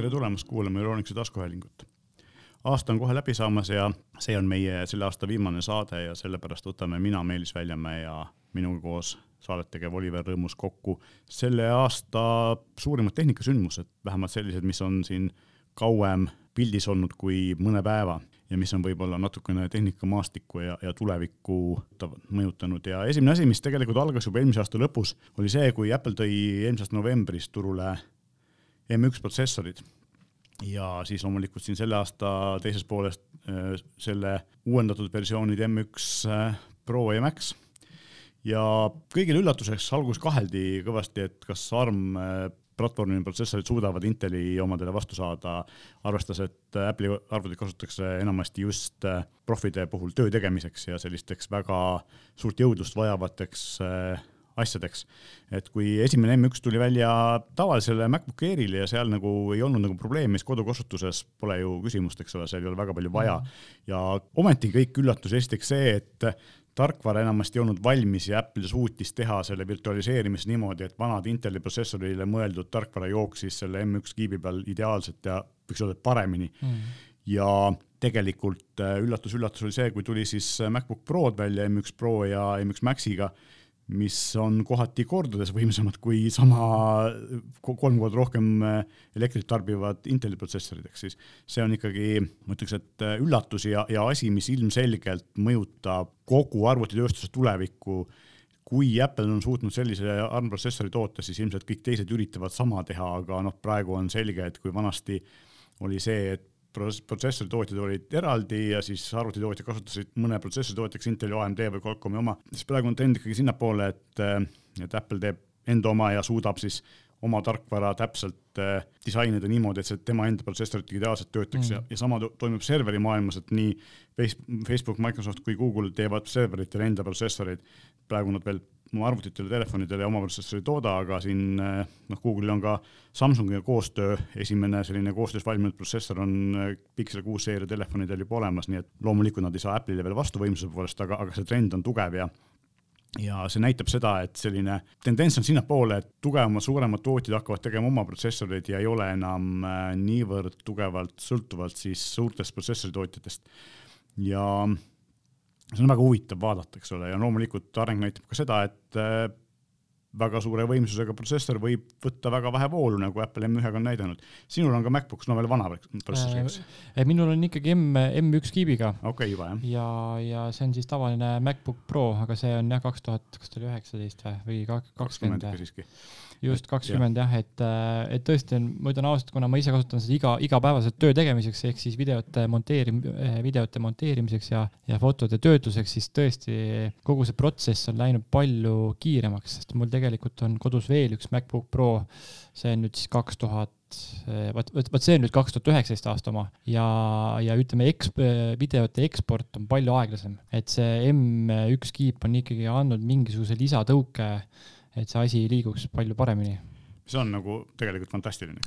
tere tulemast kuulama Euroonikuse taskuhäälingut. aasta on kohe läbi saamas ja see on meie selle aasta viimane saade ja sellepärast võtame mina, Meelis Väljamäe ja minuga koos saadet tegev Oliver Rõõmus kokku selle aasta suurimad tehnikasündmused, vähemalt sellised, mis on siin kauem pildis olnud kui mõne päeva ja mis on võib-olla natukene tehnikamaastikku ja, ja tulevikku mõjutanud ja esimene asi, mis tegelikult algas juba eelmise aasta lõpus, oli see, kui Apple tõi eelmisest novembrist turule M1 protsessorid ja siis loomulikult siin selle aasta teises pooles äh, selle uuendatud versioonid M1 äh, Pro ja Max. Ja kõigile üllatuseks alguses kaheldi kõvasti, et kas ARM äh, platvormi protsessorid suudavad Inteli omadele vastu saada, arvestades, et Apple'i arvuteid kasutatakse enamasti just profide puhul töö tegemiseks ja sellisteks väga suurt jõudlust vajavateks äh, asjadeks. et kui esimene M1 tuli välja tavalisele MacBook Airile ja seal nagu ei olnud nagu probleemi, siis kodukasutuses pole ju küsimust, eks ole, seal ei ole väga palju vaja. Mm. ja ometi kõik üllatus, esiteks see, et tarkvara enamasti ei olnud valmis ja Apple suutis teha selle virtualiseerimise niimoodi, et vanad Inteli protsessorile mõeldud tarkvara jooksis selle M1 kiibi peal ideaalselt ja võiks öelda, et paremini mm. ja tegelikult üllatus-üllatus äh, oli see, kui tuli siis MacBook Prod välja M1 Pro ja M1 Maxiga mis on kohati kordades võimsamad kui sama kolm korda rohkem äh, elektrit tarbivad Inteli protsessorid, ehk siis see on ikkagi, ma ütleks, et äh, üllatus ja, ja asi, mis ilmselgelt mõjutab kogu arvutitööstuse tulevikku. kui Apple on suutnud sellise ARM protsessori toota, siis ilmselt kõik teised üritavad sama teha, aga noh, praegu on selge, et kui vanasti oli see, et protsessoritootjad olid eraldi ja siis arvutitootjad kasutasid mõne protsessoritootjaks Inteli, AMD või Qualcomm'i oma, siis praegu on trend ikkagi sinnapoole, et, äh, et Apple teeb enda oma ja suudab siis oma tarkvara täpselt äh, disainida niimoodi, et see tema enda protsessorid ideaalselt töötaks mm. ja, ja sama toimub serveri maailmas, et nii Facebook, Microsoft kui Google teevad serveritele enda protsessoreid. praegu nad veel oma arvutitele, telefonidele oma protsessori ei tooda, aga siin eh, noh, Google'il on ka Samsungiga koostöö, esimene selline koostöös valminud protsessor on eh, Pixel kuus seeria telefonidel juba olemas, nii et loomulikult nad ei saa Apple'ile veel vastu võimsuse poolest, aga, aga see trend on tugev ja ja see näitab seda, et selline tendents on sinnapoole, et tugevamad, suuremad tootjad hakkavad tegema oma protsessoreid ja ei ole enam eh, niivõrd tugevalt sõltuvalt siis suurtest protsessoritootjatest. ja see on väga huvitav vaadata, eks ole, ja loomulikult areng näitab ka seda, et äh, väga suure võimsusega protsessor võib võtta väga vähe voolu, nagu Apple M1-ga on näidanud. sinul on ka MacBook, no veel vana protsessor, eks äh,? minul on ikkagi M, M1 kiibiga. okei okay,, juba jah. ja, ja see on siis tavaline MacBook Pro, aga see on jah, kaks tuhat, kas ta oli üheksateist või, või kakskümmend? Just kakskümmend jah, et, äh, et tõesti on, ma ütlen ausalt, kuna ma ise kasutan seda iga, igapäevaselt töö tegemiseks, ehk siis videote monteerim-, äh, videote monteerimiseks ja, ja fotode töötluseks, siis tõesti kogu see protsess on läinud palju kiiremaks, sest mul tegelikult on kodus veel üks MacBook Pro, see on nüüd siis kaks tuhat vot, vot, vot see on nüüd kaks tuhat üheksateist aasta oma ja, ja ütleme, eks-, videote eksport on palju aeglasem, et see M1 kiip on ikkagi andnud mingisuguse lisatõuke et see asi liiguks palju paremini see on nagu tegelikult fantastiline.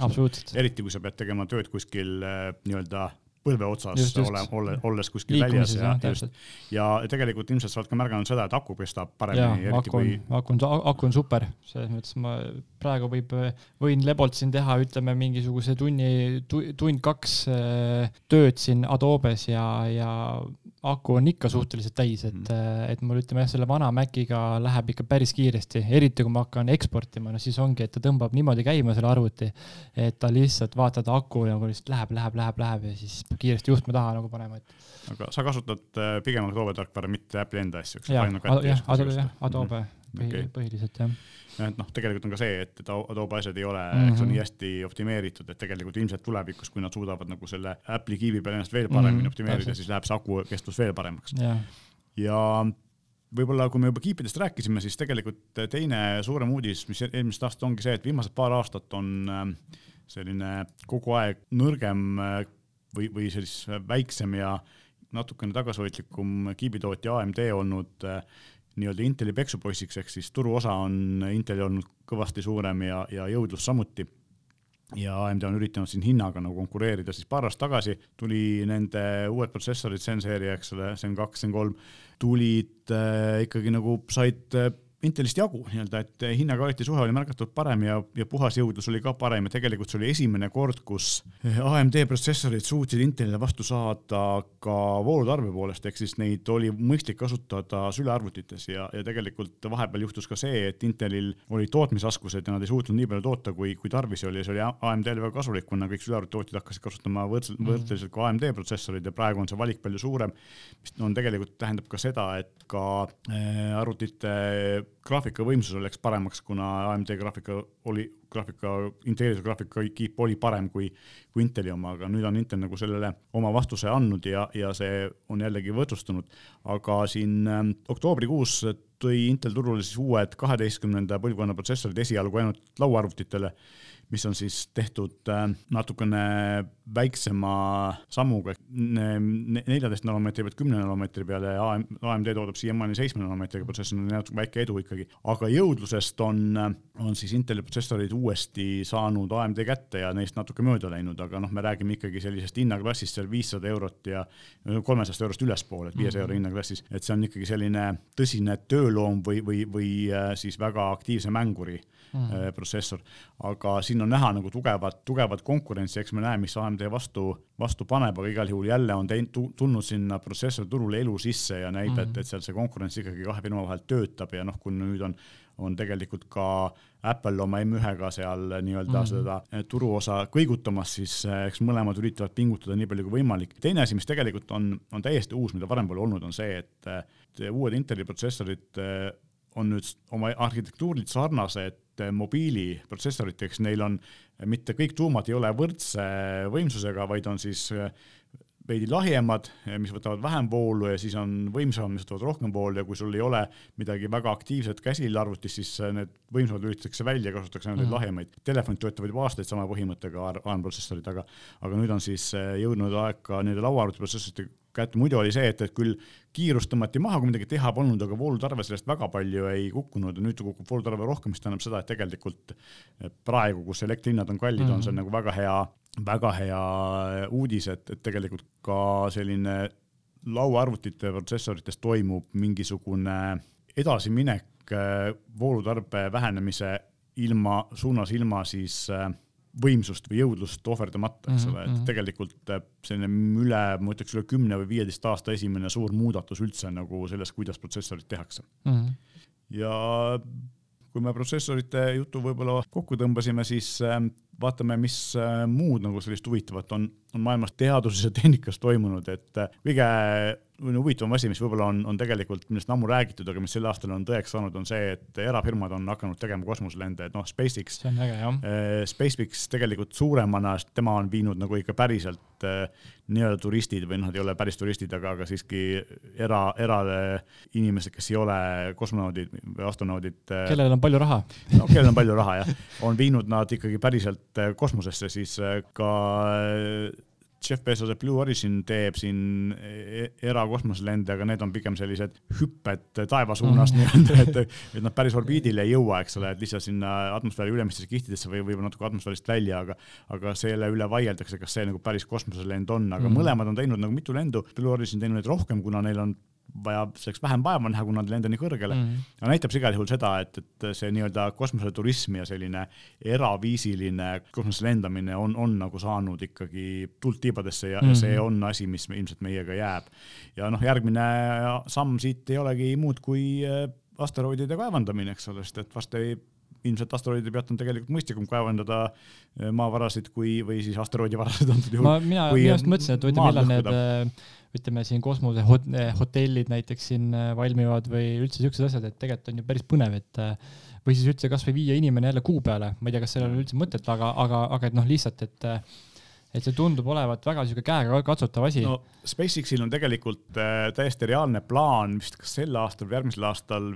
eriti kui sa pead tegema tööd kuskil äh, nii-öelda põlve otsas just, just. ole, ole, olles kuskil väljas ja, just. ja tegelikult ilmselt sa oled ka märganud seda, et aku kestab paremini. aku on, aku on, aku on super, selles mõttes ma praegu võib, võin lebalt siin teha, ütleme mingisuguse tunni, tund-kaks äh, tööd siin Adobes ja, ja aku on ikka suhteliselt täis, et mm., et mul ütleme jah, selle vana Maciga läheb ikka päris kiiresti, eriti kui ma hakkan eksportima, no siis ongi, et ta tõmbab niimoodi käima selle arvuti, et ta lihtsalt vaatad aku nagu lihtsalt läheb, läheb, läheb, läheb ja siis kiiresti juhtme taha nagu panema, et. aga sa kasutad äh, pigem Adobe tarkvara, mitte Apple'i enda asju, eks? jah, Adobe, jah, Adobe mm -hmm. Okay. põhiliselt jah et noh, tegelikult on ka see, et Adobe asjad ei ole mm, -hmm. eks ole, nii hästi optimeeritud, et tegelikult ilmselt tulevikus, kui nad suudavad nagu selle Apple'i kiivi peal ennast veel paremini mm -hmm. optimeerida, siis läheb see aku kestvus veel paremaks yeah.. ja võib-olla, kui me juba kiipidest rääkisime, siis tegelikult teine suurem uudis, mis eelmisest aastast ongi see, et viimased paar aastat on äh, selline kogu aeg nõrgem äh, või, või siis väiksem ja natukene tagasihoidlikum kiibitootja AMD olnud äh, nii-öelda Inteli peksupoissiks, ehk siis turuosa on Intelil olnud kõvasti suurem ja, ja jõudlus samuti. ja AMD on üritanud siin hinnaga nagu konkureerida, siis paar aastat tagasi tuli nende uued protsessorid, Zen seeria, eks ole, Zen kaks, Zen kolm, tulid äh, ikkagi nagu said äh, Intelist jagu nii-öelda, et hinna-kvaliteedi suhe oli märgatavalt parem ja, ja puhas jõudlus oli ka parem. Ja tegelikult see oli esimene kord, kus AMD protsessorid suutsid Intelile vastu saada ka voolutarbe poolest, ehk siis neid oli mõistlik kasutada sülearvutites ja, ja tegelikult vahepeal juhtus ka see, et Intelil olid tootmisraskused ja nad ei suutnud nii palju toota, kui, kui tarvis oli. Ja see oli AMD-le väga kasulik, kuna kõik sülearvutitootjad hakkasid kasutama võrdselt mm, -hmm. võrdeliselt ka AMD protsessorid ja praegu on see valik palju suurem, mis on tegelikult tähendab ka seda, et ka äh, arvutite graafikavõimsus läks paremaks, kuna AMD graafika oli, graafika, integreeritud graafikakiip oli parem kui, kui Inteli oma, aga nüüd on Intel nagu sellele oma vastuse andnud ja, ja see on jällegi võrdsustunud. aga siin äh, oktoobrikuus tõi Intel turule siis uued kaheteistkümnenda põlvkonna protsessorid esialgu ainult lauaarvutitele mis on siis tehtud äh, natukene väiksema sammuga, neljateist nanomeetri pealt kümne nanomeetri peale ja AMD toodab siiamaani seitsme nanomeetriga protsessor, natuke väike edu ikkagi. aga jõudlusest on, on siis Inteli protsessorid uuesti saanud AMD kätte ja neist natuke mööda läinud, aga noh, me räägime ikkagi sellisest hinnaklassist seal viissada eurot ja kolmesajast eurost ülespoole, et viiesaja euro hinnaklassis, et see on ikkagi selline tõsine tööloom või, või, või äh, siis väga aktiivse mänguri mm. protsessor, aga siin on näha nagu tugevat, tugevat konkurentsi, eks me näe, mis AMD vastu, vastu paneb, aga igal juhul jälle on teinud, tulnud sinna protsessori turule elu sisse ja näib mm., et, et seal see konkurents ikkagi kahe firma vahel töötab ja noh, kui nüüd on, on tegelikult ka Apple oma M1-ga seal nii-öelda mm -hmm. seda eh, turuosa kõigutamas, siis eh, eks mõlemad üritavad pingutada nii palju kui võimalik. teine asi, mis tegelikult on, on täiesti uus, mida varem pole olnud, on see, et, uued Inteli protsessorid eh, on nüüd oma arhitektuurilt sarnased mobiiliprotsessoriteks, neil on mitte kõik tuumad ei ole võrdse võimsusega, vaid on siis veidi lahjemad, mis võtavad vähem voolu ja siis on võimsamad, mis võtavad rohkem voolu ja kui sul ei ole midagi väga aktiivset käsil arvutis, siis need võimsamad lülitatakse välja, kasutatakse ainult mm -hmm. lahjemaid. Telefonid töötavad juba aastaid sama põhimõttega ARM protsessorid, aga, aga nüüd on siis jõudnud aeg ka nende lauaarvutiprotsessorite kätte, muidu oli see, et, et küll kiirust tõmmati maha, kui midagi teha polnud, aga voolutarve sellest väga palju ei kukkunud ja nüüd kukub voolutarve rohkem, mis tähendab seda, et tegelikult praegu, kus elektrihinnad on kallid mm, -hmm. on see nagu väga hea, väga hea uudis, et, et tegelikult ka selline lauaarvutite protsessorites toimub mingisugune edasiminek äh, voolutarbe vähenemise ilma, suunas ilma siis äh, võimsust või jõudlust ohverdamata, eks ole, et mhm, tegelikult äh, selline üle, ma ütleks üle kümne või viieteist aasta esimene suur muudatus üldse nagu selles, kuidas protsessorid tehakse mm. -hmm. ja kui me protsessorite jutu võib-olla kokku tõmbasime, siis vaatame, mis äh, muud nagu sellist huvitavat on, on maailmas teaduses ja tehnikas toimunud, et kõige huvitavam asi, mis võib-olla on, on tegelikult, millest on ammu räägitud, aga mis sel aastal on tõeks saanud, on see, et erafirmad on hakanud tegema kosmoselende, et noh, SpaceX. see on äge jah äh,. SpaceX tegelikult suuremana, tema on viinud nagu ikka päriselt äh, nii-öelda turistid või noh, nad ei ole päris turistid, aga, aga siiski era, erainimesed, kes ei ole kosmonaudid või astronaudid äh,. kellel on palju raha no kellel on palju raha jah, on viinud nad ikkagi päriselt äh, kosmosesse, siis äh, ka äh, Jeff Bezos'e Blue Origin teeb siin e-, erakosmoselende, aga need on pigem sellised hüpped taeva suunas mm. nii-öelda, et, et nad päris orbiidile ei jõua, eks ole, et lihtsalt sinna atmosfääri ülemistesse kihtidesse või võib-olla natuke atmosfäärist välja, aga, aga selle üle vaieldakse, kas see nagu päris kosmoselend on, aga mm. mõlemad on teinud nagu mitu lendu. Blue Origin teinud neid rohkem, kuna neil on vaja selleks vähem vaeva näha, kuna nad ei lenda nii kõrgele mm. -hmm. aga näitab see igal juhul seda, et, et see nii-öelda kosmoseturism ja selline eraviisiline kosmosesse lendamine on, on nagu saanud ikkagi tuld tiibadesse ja mm, -hmm. ja see on asi, mis ilmselt meiega jääb. ja noh, järgmine samm siit ei olegi muud kui äh, asteroidide kaevandamine, eks ole, sest et vast ei ilmselt asteroidide pealt on tegelikult mõistlikum kaevandada äh, maavarasid kui, või siis asteroidivarasid antud juhul. mina, mina just mõtlesin, et huvitav, millal need äh, ütleme siin kosmose hot, hotellid näiteks siin valmivad või üldse siuksed asjad, et tegelikult on ju päris põnev, et või siis üldse kasvõi viia inimene jälle kuu peale, ma ei tea, kas sellel on üldse mõtet, aga, aga, aga et noh, lihtsalt, et et see tundub olevat väga sihuke käega katsutav asi. no SpaceXil on tegelikult äh, täiesti reaalne plaan vist kas sel aastal või järgmisel aastal,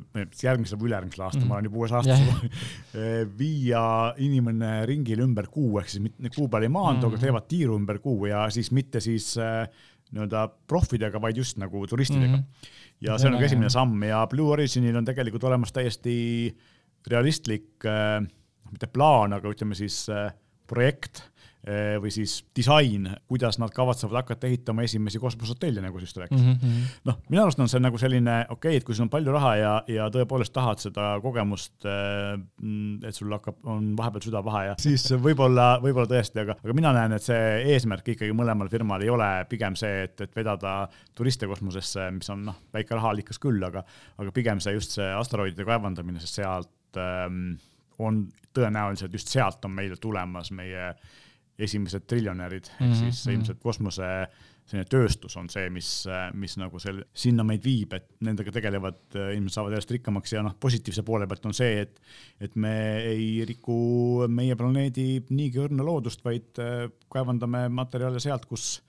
järgmisel või ülejärgmisel aastal mm, -hmm. ma olen juba uues aastas yeah. viia inimene ringil ümber kuu ehk siis mitte kuu peal ei maandu mm, -hmm. aga teevad tiiru ümber kuu ja siis mitte siis äh, nii-öelda proffidega, vaid just nagu turistidega mm. -hmm. ja see on nagu esimene samm ja Blue Originil on tegelikult olemas täiesti realistlik äh,, mitte plaan, aga ütleme siis äh, projekt või siis disain, kuidas nad kavatsevad hakata ehitama esimesi kosmosehotelle, nagu just rääkis. Mm -hmm.. noh, minu arust on see nagu selline okei okay,, et kui sul on palju raha ja, ja tõepoolest tahad seda kogemust, eh, et sul hakkab, on vahepeal süda paha ja siis võib-olla, võib-olla tõesti, aga, aga mina näen, et see eesmärk ikkagi mõlemal firmal ei ole pigem see, et, et vedada turiste kosmosesse, mis on noh, väike rahaallikas küll, aga, aga pigem see just see asteroidide kaevandamine, sest sealt ähm, on tõenäoliselt just sealt on meile tulemas meie esimesed triljonärid mm, -hmm. ehk mhm, siis mhm. ilmselt kosmose selline tööstus on see, mis, mis nagu selle, sinna meid viib, et nendega tegelevad inimesed saavad järjest rikkamaks ja noh, positiivse poole pealt on see, et, et me ei riku meie planeedi niigi õrna loodust, vaid äh, kaevandame materjale sealt, kus,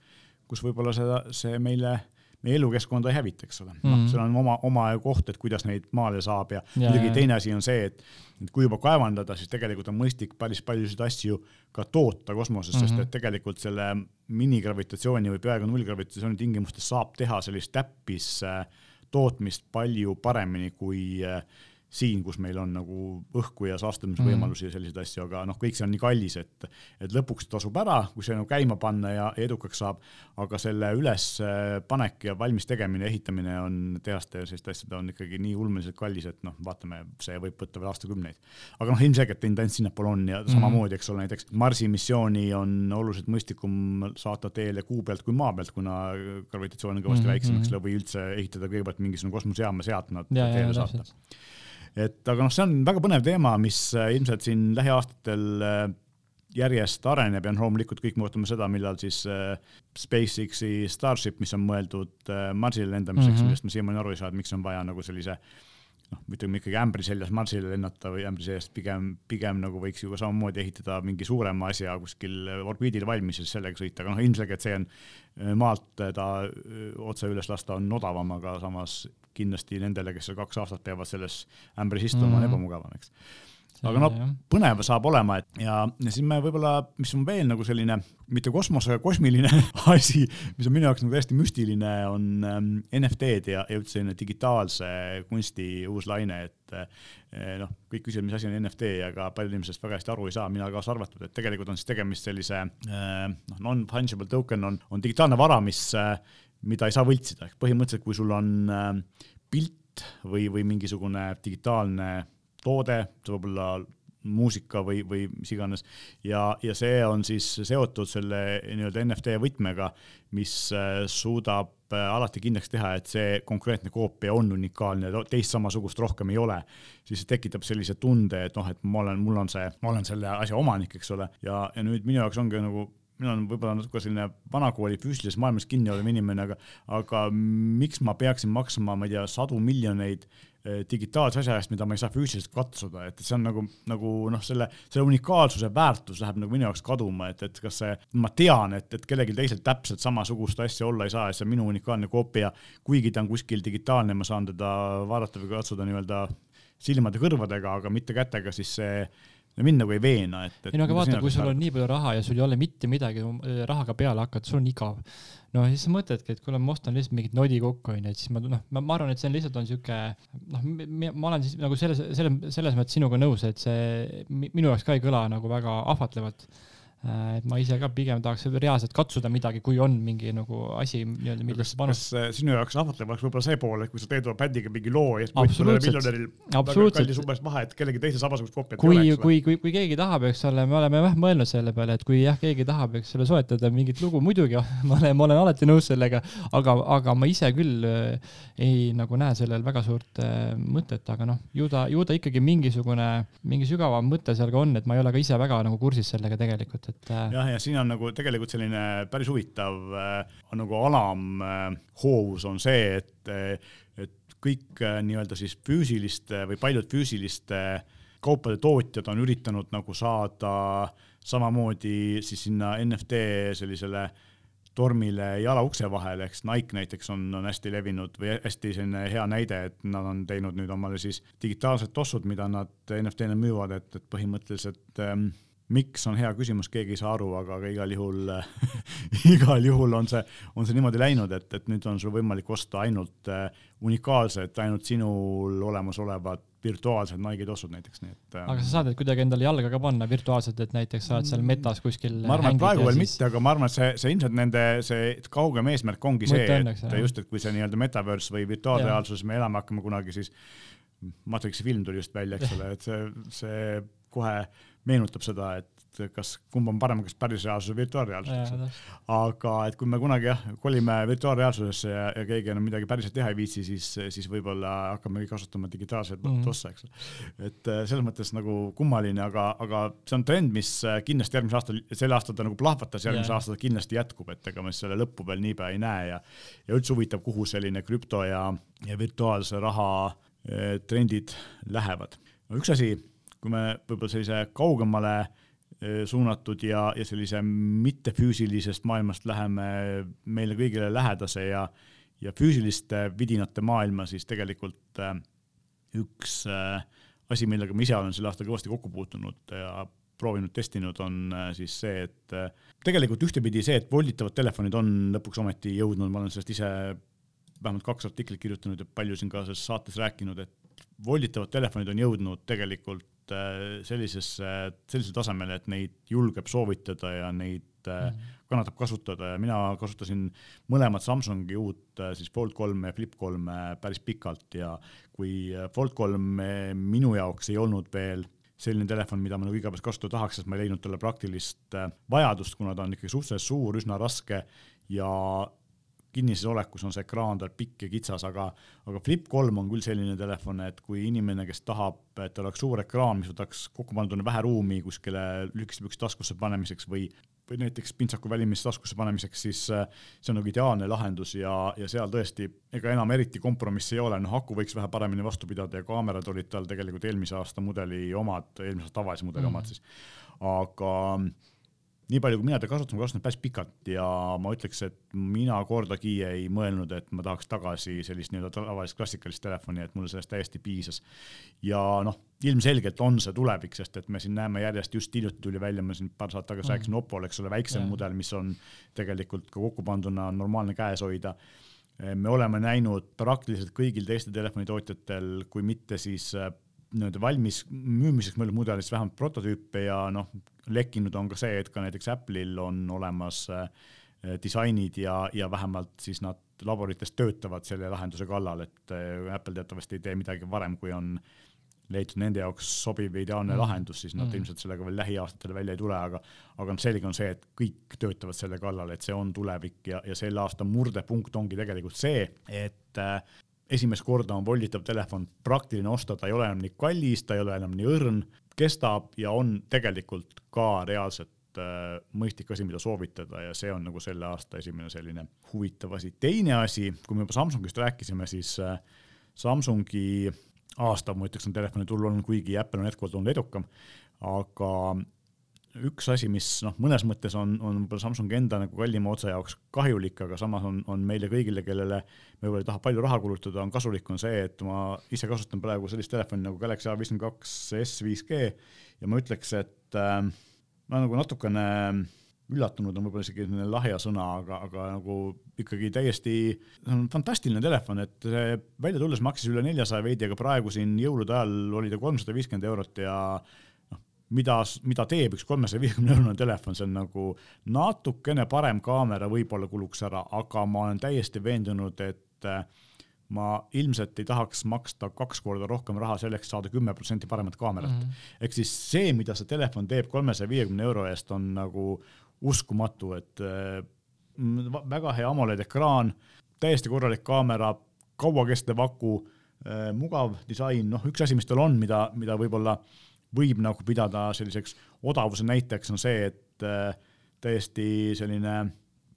kus võib-olla seda, see meile meie elukeskkonda ei hävita, eks ole mm. -hmm. noh, seal on oma, oma koht, et kuidas neid maale saab ja, ja muidugi teine asi on see, et, et kui juba kaevandada, siis tegelikult on mõistlik päris paljusid asju ka toota kosmoses mm, -hmm. sest mhm. et tegelikult selle minigravitatsiooni või peaaegu nullgravitatsiooni tingimustes saab teha sellist täppis äh, tootmist palju paremini kui äh, siin, kus meil on nagu õhku ja saastumisvõimalusi mm. ja selliseid asju, aga noh, kõik see on nii kallis, et, et lõpuks tasub ära, kui see nagu käima panna ja edukaks saab, aga selle ülespanek ja valmis tegemine, ehitamine on tehaste ja selliste asjade on ikkagi nii ulmeliselt kallis, et noh, vaatame, see võib võtta veel aastakümneid. aga noh, ilmselgelt tendents sinnapoole on ja samamoodi, eks ole, näiteks Marsi missiooni on oluliselt mõistlikum saata teele kuu pealt kui maa pealt, kuna gravitatsioon on kõvasti mm -hmm. väiksem, eks ole, või üldse ehitada kõigepealt mingisugune kosmosejaam ja sealt nad ja, teele ja, saata et aga noh, see on väga põnev teema, mis äh, ilmselt siin lähiaastatel äh, järjest areneb ja noh, loomulikult kõik me ootame seda, millal siis äh, SpaceX-i Starship, mis on mõeldud Marsile lendamiseks mm, -hmm. millest ma siiamaani aru ei saa, et miks on vaja nagu sellise noh, ütleme ikkagi ämbri seljas Marsile lennata või ämbri seest pigem, pigem nagu võiks ju ka samamoodi ehitada mingi suurema asja kuskil orbiidil valmis ja siis sellega sõita, aga noh, ilmselgelt see on maalt ta otse üles lasta on odavam, aga samas kindlasti nendele, kes seal kaks aastat peavad selles ämbris istuma mm, -hmm. on mhm. ebamugavam, eks. aga noh, põnev saab olema, et ja, ja siis me võib-olla, mis on veel nagu selline mitte kosmose, aga kosmiline asi, mis on minu jaoks nagu täiesti müstiline, on ähm, NFT-d ja, ja üldse selline digitaalse kunsti uus laine, et eh, noh, kõik küsivad, mis asi on NFT, aga paljud inimesed väga hästi aru ei saa, mina kaasa arvatud, et tegelikult on siis tegemist sellise eh, noh, non-fungible token on, on digitaalne vara, mis eh, mida ei saa võltsida, ehk põhimõtteliselt, kui sul on äh, pilt või, või mingisugune digitaalne toode, see võib olla muusika või, või mis iganes ja, ja see on siis seotud selle nii-öelda NFT võtmega, mis äh, suudab äh, alati kindlaks teha, et see konkreetne koopia on unikaalne, teist samasugust rohkem ei ole, siis see tekitab sellise tunde, et noh, et ma olen, mul on see, ma olen selle asja omanik, eks ole, ja, ja nüüd minu jaoks ongi nagu mina olen võib-olla natuke selline vanakooli füüsilises maailmas kinni olev inimene, aga, aga miks ma peaksin maksma, ma ei tea, sadu miljoneid eh, digitaalse asja eest, mida ma ei saa füüsiliselt katsuda, et see on nagu, nagu noh, selle, selle unikaalsuse väärtus läheb nagu minu jaoks kaduma, et, et kas see, ma tean, et, et kellelgi teisel täpselt samasugust asja olla ei saa ja see on minu unikaalne koopia, kuigi ta on kuskil digitaalne, ma saan teda vaadata või katsuda nii-öelda silmade-kõrvadega, aga mitte kätega, siis see no mind nagu ei veena, et, et. ei no aga vaata, kui sul on nii palju raha ja sul ei ole mitte midagi rahaga peale hakata, sul on igav. no siis sa mõtledki, et kuule, ma ostan lihtsalt mingit nodi kokku, onju, et siis ma noh, ma arvan, et see on lihtsalt on siuke noh, ma olen siis nagu selles, selles, selles mõttes sinuga nõus, et see minu jaoks ka ei kõla nagu väga ahvatlevalt et ma ise ka pigem tahaks reaalselt katsuda midagi, kui on mingi nagu asi nii-öelda, millesse panustada. kas sinu jaoks ahvatlev oleks võib-olla see pool, et kui sa teed oma bändiga mingi loo ja siis miljonäril kallis umbes maha, et kellegi teise samasugust koopiat kui, ei ole, eks kui, kui, kui keegi tahab, eks ole, me oleme jah mõelnud selle peale, et kui jah, keegi tahab, eks ole, soetada mingit lugu, muidugi ma olen, ma olen alati nõus sellega, aga, aga ma ise küll äh, ei nagu näe sellel väga suurt äh, mõtet, aga noh, ju ta, ju ta ikkagi mingisugune, mingi sügavam mõte seal ka on, et ma ei ole ka ise väga nagu kursis sellega tegelikult et. Äh, jah, ja siin on nagu tegelikult selline päris huvitav äh, nagu alamhoovus äh, on see, et, et kõik nii-öelda siis füüsiliste või paljud füüsiliste kaupade tootjad on üritanud nagu saada samamoodi siis sinna NFT sellisele tormile jala ukse vahele, eks Nike näiteks on, on hästi levinud või hästi selline hea näide, et nad on teinud nüüd omale siis digitaalsed tossud, mida nad NFT-na müüvad, et, et põhimõtteliselt ähm, miks on hea küsimus, keegi ei saa aru, aga, aga igal juhul igal juhul on see, on see niimoodi läinud, et, et nüüd on sul võimalik osta ainult uh, unikaalsed, ainult sinul olemasolevad virtuaalsed Nike'i tossud näiteks, nii et. aga sa saad need kuidagi endale jalga ka panna virtuaalselt, et näiteks sa oled seal metas kuskil. ma arvan, et praegu veel siis... mitte, aga ma arvan, et see, see ilmselt nende see kaugem eesmärk ongi Mõte see, et jah. just, et kui see nii-öelda metaverse või virtuaalreaalsus me elama hakkame kunagi, siis Matrixi film tuli just välja, eks ole, et see, see kohe meenutab seda, et kas, kumb on parem, kas päris reaalsus või virtuaalreaalsus, aga et kui me kunagi jah, kolime virtuaalreaalsusesse ja, ja keegi enam midagi päriselt teha ei viitsi, siis, siis võib-olla hakkame kasutama digitaalseid mm -hmm. tosse, eks et äh, selles mõttes nagu kummaline, aga, aga see on trend, mis äh, kindlasti järgmisel aastal, sel aastal ta nagu plahvatas, järgmisel aastal ta kindlasti jätkub, et ega me selle lõppu veel niipea ei näe ja, ja üldse huvitav, kuhu selline krüpto ja, ja virtuaalse raha äh, trendid lähevad. no üks asi kui me võib-olla sellise kaugemale eh, suunatud ja, ja sellise mittefüüsilisest maailmast läheme meile kõigile lähedase ja, ja füüsiliste vidinate maailma, siis tegelikult äh, üks äh, asi, millega ma ise olen sel aastal kõvasti kokku puutunud ja proovinud, testinud, on siis see, et tegelikult ühtepidi see, et volditavad telefonid on lõpuks ometi jõudnud, ma olen sellest ise vähemalt kaks artiklit kirjutanud ja palju siin ka selles saates rääkinud, et volditavad telefonid on jõudnud tegelikult Äh, sellisesse, sellisele tasemele, et neid julgeb soovitada ja neid mm -hmm. kannatab kasutada. Ja mina kasutasin mõlemat Samsungi uut äh, siis Fold kolme ja Flip kolme päris pikalt. Ja kui Fold kolm minu jaoks ei olnud veel selline telefon, mida ma nagu igapäevaselt kasutada tahaks, sest ma ei leidnud talle praktilist vajadust, kuna ta on ikkagi suhteliselt suur, üsna raske. Ja kinnises olekus on see ekraan tal pikk ja kitsas, aga, aga Flip kolm on küll selline telefon, et kui inimene, kes tahab, et oleks suur ekraan, mis võtaks kokku panduna vähe ruumi kuskile lühikese püksi taskusse panemiseks või, või näiteks pintsaku välimisse taskusse panemiseks, siis see on nagu ideaalne lahendus ja, ja seal tõesti ega enam eriti kompromissi ei ole, noh aku võiks vähe paremini vastu pidada ja kaamerad olid tal tegelikult eelmise aasta mudeli omad, eelmise aasta tavalise mudeli mm omad siis, aga nii palju, kui mina teda kasutan, ma kasutan päris pikalt ja ma ütleks, et mina kordagi ei mõelnud, et ma tahaks tagasi sellist nii-öelda tavalist klassikalist telefoni, et mulle sellest täiesti piisas. ja noh, ilmselgelt on see tulevik, sest et me siin näeme järjest, just hiljuti tuli välja, ma siin paar saadet tagasi mm. rääkisin Opol, eks ole, väiksem mm. mudel, mis on tegelikult ka kokku panduna normaalne käes hoida me oleme näinud praktiliselt kõigil teistel telefonitootjatel, kui mitte siis äh, nii-öelda valmis müümiseks mõeldud mudelist vähemalt prototüüpe ja noh, lekkinud on ka see, et ka näiteks Apple'il on olemas äh, disainid ja, ja vähemalt siis nad laborites töötavad selle lahenduse kallal, et äh, Apple teatavasti ei tee midagi varem, kui on leitud nende jaoks sobiv ideaalne mm. lahendus, siis nad mm. ilmselt sellega veel lähiaastatel välja ei tule, aga aga noh, selge on see, et kõik töötavad selle kallal, et see on tulevik ja, ja selle aasta murdepunkt ongi tegelikult see, et äh, esimest korda on volditav telefon praktiline osta, ta ei ole enam nii kallis, ta ei ole enam nii õrn, kestab ja on tegelikult ka reaalselt äh, mõistlik asi, mida soovitada ja see on nagu selle aasta esimene selline huvitav asi. teine asi, kui me juba Samsungist rääkisime, siis äh, Samsungi aasta, ma ütleks, on telefoniturul olnud, kuigi Apple on jätkuvalt olnud edukam, aga üks asi, mis noh, mõnes mõttes on, on võib-olla Samsungi enda nagu kallima otsa jaoks kahjulik, aga samas on, on meile kõigile, kellele me võib-olla ei taha palju raha kulutada, on kasulik, on see, et ma ise kasutan praegu sellist telefoni nagu Galaxy A52 S5G ja ma ütleks, et äh, ma nagu natukene üllatunud on võib-olla isegi selline lahja sõna, aga, aga nagu ikkagi täiesti, see on fantastiline telefon, et välja tulles maksis üle neljasaja veidi, aga praegu siin jõulude ajal oli ta kolmsada viiskümmend eurot ja mida, mida teeb üks kolmesaja viiekümne eurone telefon, see on nagu natukene parem kaamera võib-olla kuluks ära, aga ma olen täiesti veendunud, et äh, ma ilmselt ei tahaks maksta kaks korda rohkem raha selleks, saada kümme protsenti paremat kaamerat. Mm -hmm.. ehk siis see, mida see telefon teeb kolmesaja viiekümne euro eest, on nagu uskumatu, et äh, väga hea AMOLED ekraan, täiesti korralik kaamera, kauakestev aku äh,, mugav disain, noh, üks asi, mis tal on, mida, mida võib-olla äh, võib nagu pidada selliseks odavuse näiteks, on see, et äh, täiesti selline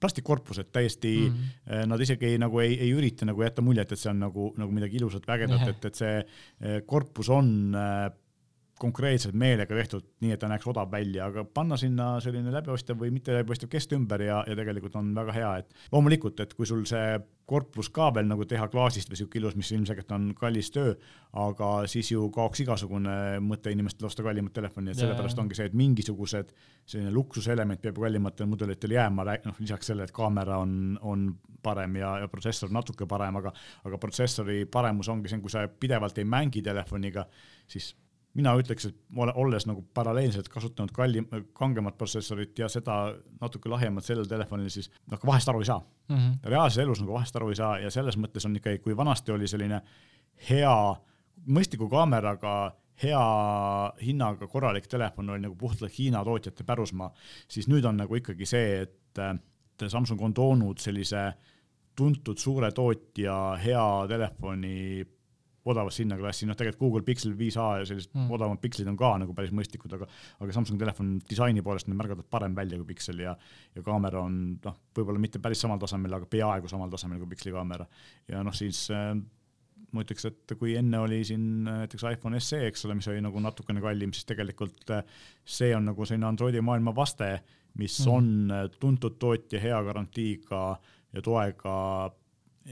plastikkorpus, et täiesti mm -hmm. nad isegi ei, nagu ei, ei ürita nagu jätta muljet, et see on nagu, nagu midagi ilusat, vägedat, et, et see äh, korpus on konkreetselt meelega tehtud nii, et ta näeks odav välja, aga panna sinna selline läbipaistv või mitte läbipaistev kest ümber ja, ja tegelikult on väga hea, et loomulikult, et kui sul see korpus ka veel nagu teha klaasist või sihuke ilus, mis ilmselgelt on kallis töö, aga siis ju kaoks igasugune mõte inimestel osta kallimat telefoni, et sellepärast ongi see, et mingisugused selline luksuselement peab kallimatel mudelitel jääma, noh lisaks sellele, et kaamera on, on parem ja, ja protsessor natuke parem, aga, aga protsessori paremus ongi see, kui sa pidevalt ei mängi telefoniga, siis mina ütleks, et olles nagu paralleelselt kasutanud kallim, kangemat protsessorit ja seda natuke lahjemat sellel telefonil, siis noh, vahest aru ei saa mm. -hmm. reaalses elus nagu vahest aru ei saa ja selles mõttes on ikkagi, kui vanasti oli selline hea, mõistliku kaameraga hea hinnaga korralik telefon oli nagu puhtalt Hiina tootjate pärusmaa, siis nüüd on nagu ikkagi see, et Samsung on toonud sellise tuntud suure tootja hea telefoni odavasse hinnaklassi, noh tegelikult Google Pixel 5a ja sellised mm. odavamad pikslid on ka nagu päris mõistlikud, aga aga Samsung telefon disaini poolest on märgatavalt parem välja kui Pixel ja ja kaamera on noh, võib-olla mitte päris samal tasemel, aga peaaegu samal tasemel kui Pixeli kaamera. ja noh, siis äh, ma ütleks, et kui enne oli siin näiteks iPhone SE, eks ole, mis oli nagu natukene kallim, siis tegelikult äh, see on nagu selline Androidi maailma vaste, mis mm. on äh, tuntud tootja hea garantiiga ja toega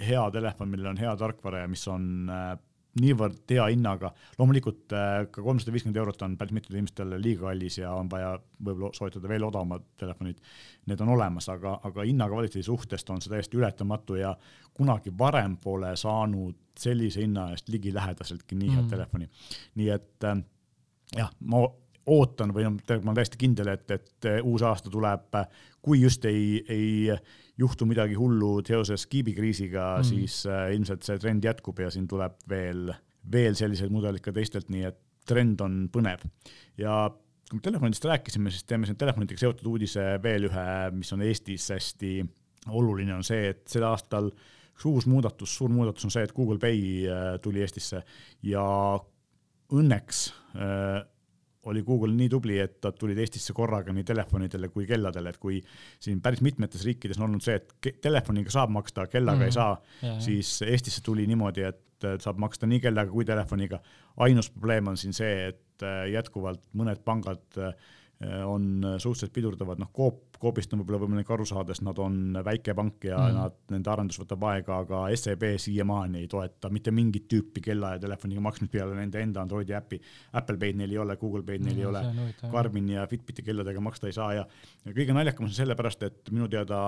hea telefon, millel on hea tarkvara ja mis on äh, niivõrd hea hinnaga, loomulikult äh, ka kolmsada viiskümmend eurot on päris mitmele inimestele liiga kallis ja on vaja võib-olla soetada veel odavamad telefonid. Need on olemas, aga, aga hinna-kvaliteedi suhtest on see täiesti ületamatu ja kunagi varem pole saanud sellise hinna eest ligilähedaseltki nii head mm. telefoni. nii et äh, jah, ma ootan või noh, tegelikult ma olen täiesti kindel, et, et uus aasta tuleb, kui just ei, ei juhtu midagi hullu seoses kiibikriisiga mm., siis äh, ilmselt see trend jätkub ja siin tuleb veel, veel selliseid mudeleid ka teistelt, nii et trend on põnev. ja kui me telefonidest rääkisime, siis teeme siin telefonidega seotud uudise veel ühe, mis on Eestis hästi oluline, on see, et sel aastal üks uus muudatus, suur muudatus on see, et Google Pay äh, tuli Eestisse ja õnneks äh, oli Google nii tubli, et nad tulid Eestisse korraga nii telefonidele kui kelladele, et kui siin päris mitmetes riikides on olnud see, et telefoniga saab maksta, kellaga mm ei saa, yeah. siis Eestisse tuli niimoodi, et saab maksta nii kellaga kui telefoniga. ainus probleem on siin see, et jätkuvalt mõned pangad äh, Äh, on suhteliselt pidurdavad, noh Coop, Coopist on võib-olla võimalik aru saada, sest nad on väike pank ja mm. nad, nende arendus võtab aega, aga SEB siiamaani ei toeta mitte mingit tüüpi kella ja telefoniga maksmist peale nende enda Androidi äpi. Apple Pay'd neil ei ole, Google Pay'd neil mm, ei ole, Garmin ja Fitbiti kelladega maksta ei saa ja, ja kõige naljakam on see sellepärast, et minu teada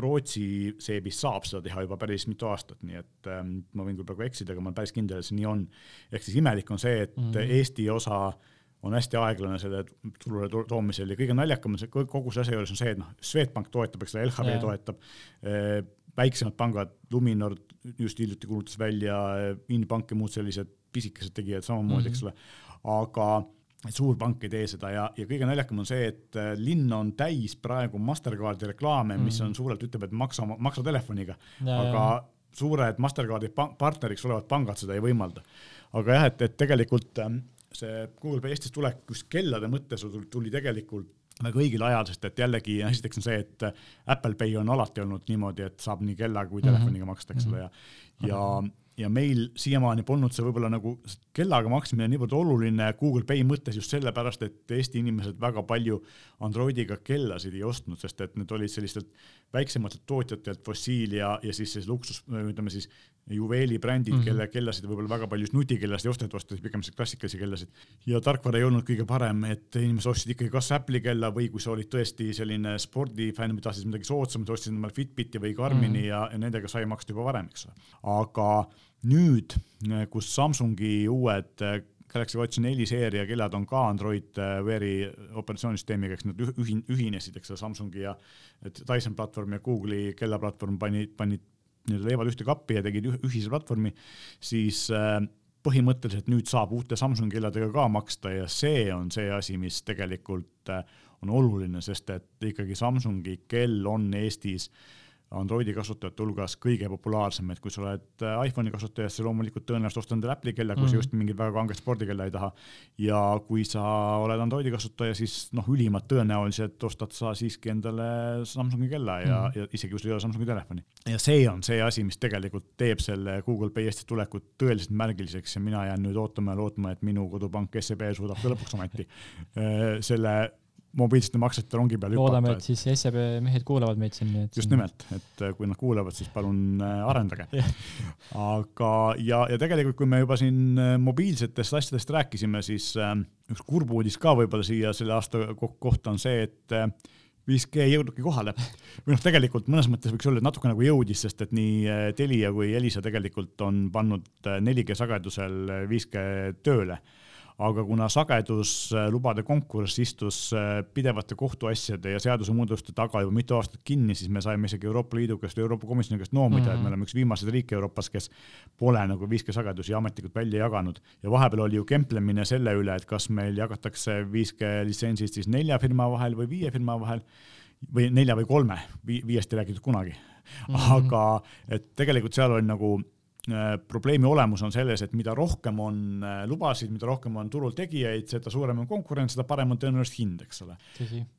Rootsi seebis saab seda teha juba päris mitu aastat, nii et ähm, ma võin küll praegu eksida, aga ma olen päris kindel, et see nii on. ehk siis imelik on see, et mm. Eesti osa äh, on hästi aeglane selle turule toomisel ja kõige naljakam on see kogu see asja juures on see, et noh, Swedbank toetab, eks ole, LHV yeah. toetab, eh, väiksemad pangad, Luminor just hiljuti kuulutas välja, Inbank ja muud sellised pisikesed tegijad samamoodi mm, -hmm. eks ole, aga suur pank ei tee seda ja, ja kõige naljakam on see, et eh, linn on täis praegu Mastercardi reklaame mm, -hmm. mis on suurelt ütleb, et maksa, maksa telefoniga, aga suured Mastercardi partneriks olevad pangad seda ei võimalda. aga jah, et, et tegelikult see Google Pay Eestis tulek just kellade mõttes tuli tegelikult väga õigel ajal, sest et jällegi esiteks on see, et Apple Pay on alati olnud niimoodi, et saab nii kella kui telefoniga maksta, eks ole, ja, ja ja meil siiamaani polnud see võib-olla nagu kellaga maksmine niivõrd oluline Google Pay mõttes just sellepärast, et Eesti inimesed väga palju Androidiga kellasid ei ostnud, sest et need olid sellistelt väiksematelt tootjatelt fossiil ja, ja siis siis luksus, ütleme siis juveelibrändid mm, -hmm. kelle kellasid võib-olla väga palju nutikellasid ei ostetud, osteti pigem klassikalisi kellasid. ja tarkvara ei olnud kõige parem, et inimesed ostsid ikkagi kas Apple'i kella või kui sa olid tõesti selline spordifänn, mida tahtsid midagi soodsamat, ostsid endale Fitbiti või Garmini mm -hmm. ja, ja nendega sai maksta juba varem, eks ole. aga nüüd, kus Samsungi uued Galaxy Watch neli seeria kellad on ka Android Weari operatsioonisüsteemiga, eks nad ühin-, ühinesid, eks ole, Samsungi ja Dyson platvorm ja Google'i kellaplatvorm panid, panid nii-öelda leivad ühte kappi ja tegid ühise platvormi, siis äh, põhimõtteliselt nüüd saab uute Samsungi kelladega ka maksta ja see on see asi, mis tegelikult äh, on oluline, sest et ikkagi Samsungi kell on Eestis Androidi kasutajate hulgas kõige populaarsem, et kui sa oled äh, iPhone'i kasutaja, siis sa loomulikult tõenäoliselt ostad endale Apple'i kella, kui mm -hmm. sa just mingit väga kanget spordikella ei taha. ja kui sa oled Androidi kasutaja, siis noh, ülimalt tõenäoliselt ostad sa siiski endale Samsungi kella ja mm, -hmm. ja isegi kui sul ei ole Samsungi telefoni. ja see on see asi, mis tegelikult teeb selle Google Pay Eestis tulekut tõeliselt märgiliseks ja mina jään nüüd ootama ja lootma, et minu kodupank SEB suudab ka lõpuks ometi äh, selle mobiilsete maksete rongi peal hüpata. loodame, et siis SEB mehed kuulavad meid siin. just nimelt, et äh, kui nad kuulavad, siis palun äh, arendage aga, ja, ja tegelikult, kui me juba siin äh, mobiilsetest asjadest rääkisime, siis üks kurb uudis ka võib-olla siia selle aasta kohta on see, et 5G ei jõudnudki kohale. või noh, tegelikult mõnes mõttes võiks öelda, et natuke nagu jõudis, sest et nii Telia kui Elisa tegelikult on pannud 4G sagedusel 5G tööle aga kuna sageduslubade konkurss istus äh, pidevate kohtuasjade ja seadusemuudatuste taga juba mitu aastat kinni, siis me saime isegi Euroopa Liidu käest või Euroopa Komisjoni käest noomida mm, -hmm. et me mhm. oleme üks viimaseid riike Euroopas, kes pole nagu 5G sagedusi ametlikult välja jaganud. ja vahepeal oli ju kemplemine selle üle, et kas meil jagatakse 5G litsentsid siis nelja firma vahel või viie firma vahel või nelja või kolme, viiest ei räägitud kunagi mm. -hmm. aga et tegelikult seal oli nagu Äh, probleemi olemus on selles, et mida rohkem on äh, lubasid, mida rohkem on turul tegijaid, seda suurem on konkurents, seda parem on tõenäoliselt hind, eks ole.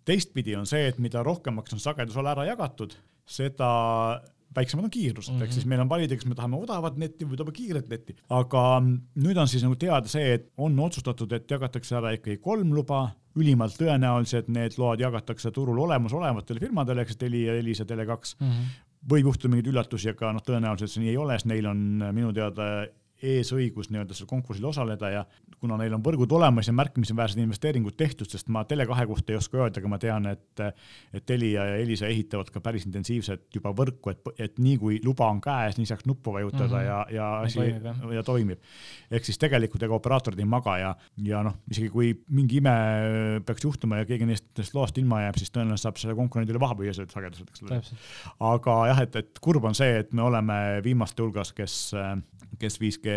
teistpidi on see, et mida rohkemaks on sagedusala ära jagatud, seda väiksemad on kiirused mm, -hmm. ehk mhm. siis meil on valida, kas me tahame odavat netti või tahame kiiret netti. aga nüüd on siis nagu teada see, et on otsustatud, et jagatakse ära ikkagi kolm luba, ülimalt tõenäoliselt need load jagatakse turul olemasolevatele firmadele, eks Telia, Elisa, Tele2 mm. -hmm võib juhtuda mingeid üllatusi, aga noh, tõenäoliselt see nii ei ole, sest neil on minu teada eesõigus nii-öelda seal konkursil osaleda ja kuna neil on võrgud olemas ja märkimisväärsed investeeringud tehtud, sest ma Tele2 kohta ei oska öelda, aga ma tean, et et Telia ja Elisa ehitavad ka päris intensiivselt juba võrku, et, et nii kui luba on käes, nii saaks nuppu vajutada mm -hmm. ja, ja asi toimib, ja toimib. ehk siis tegelikult ega operaatorid ei maga ja, ja noh, isegi kui mingi ime peaks juhtuma ja keegi neist, neist loast ilma jääb, siis tõenäoliselt saab selle konkurendile selle sagedused, eks ole. aga jah, et, et kurb on see, et me oleme viimaste hulgas, kes, kes 5G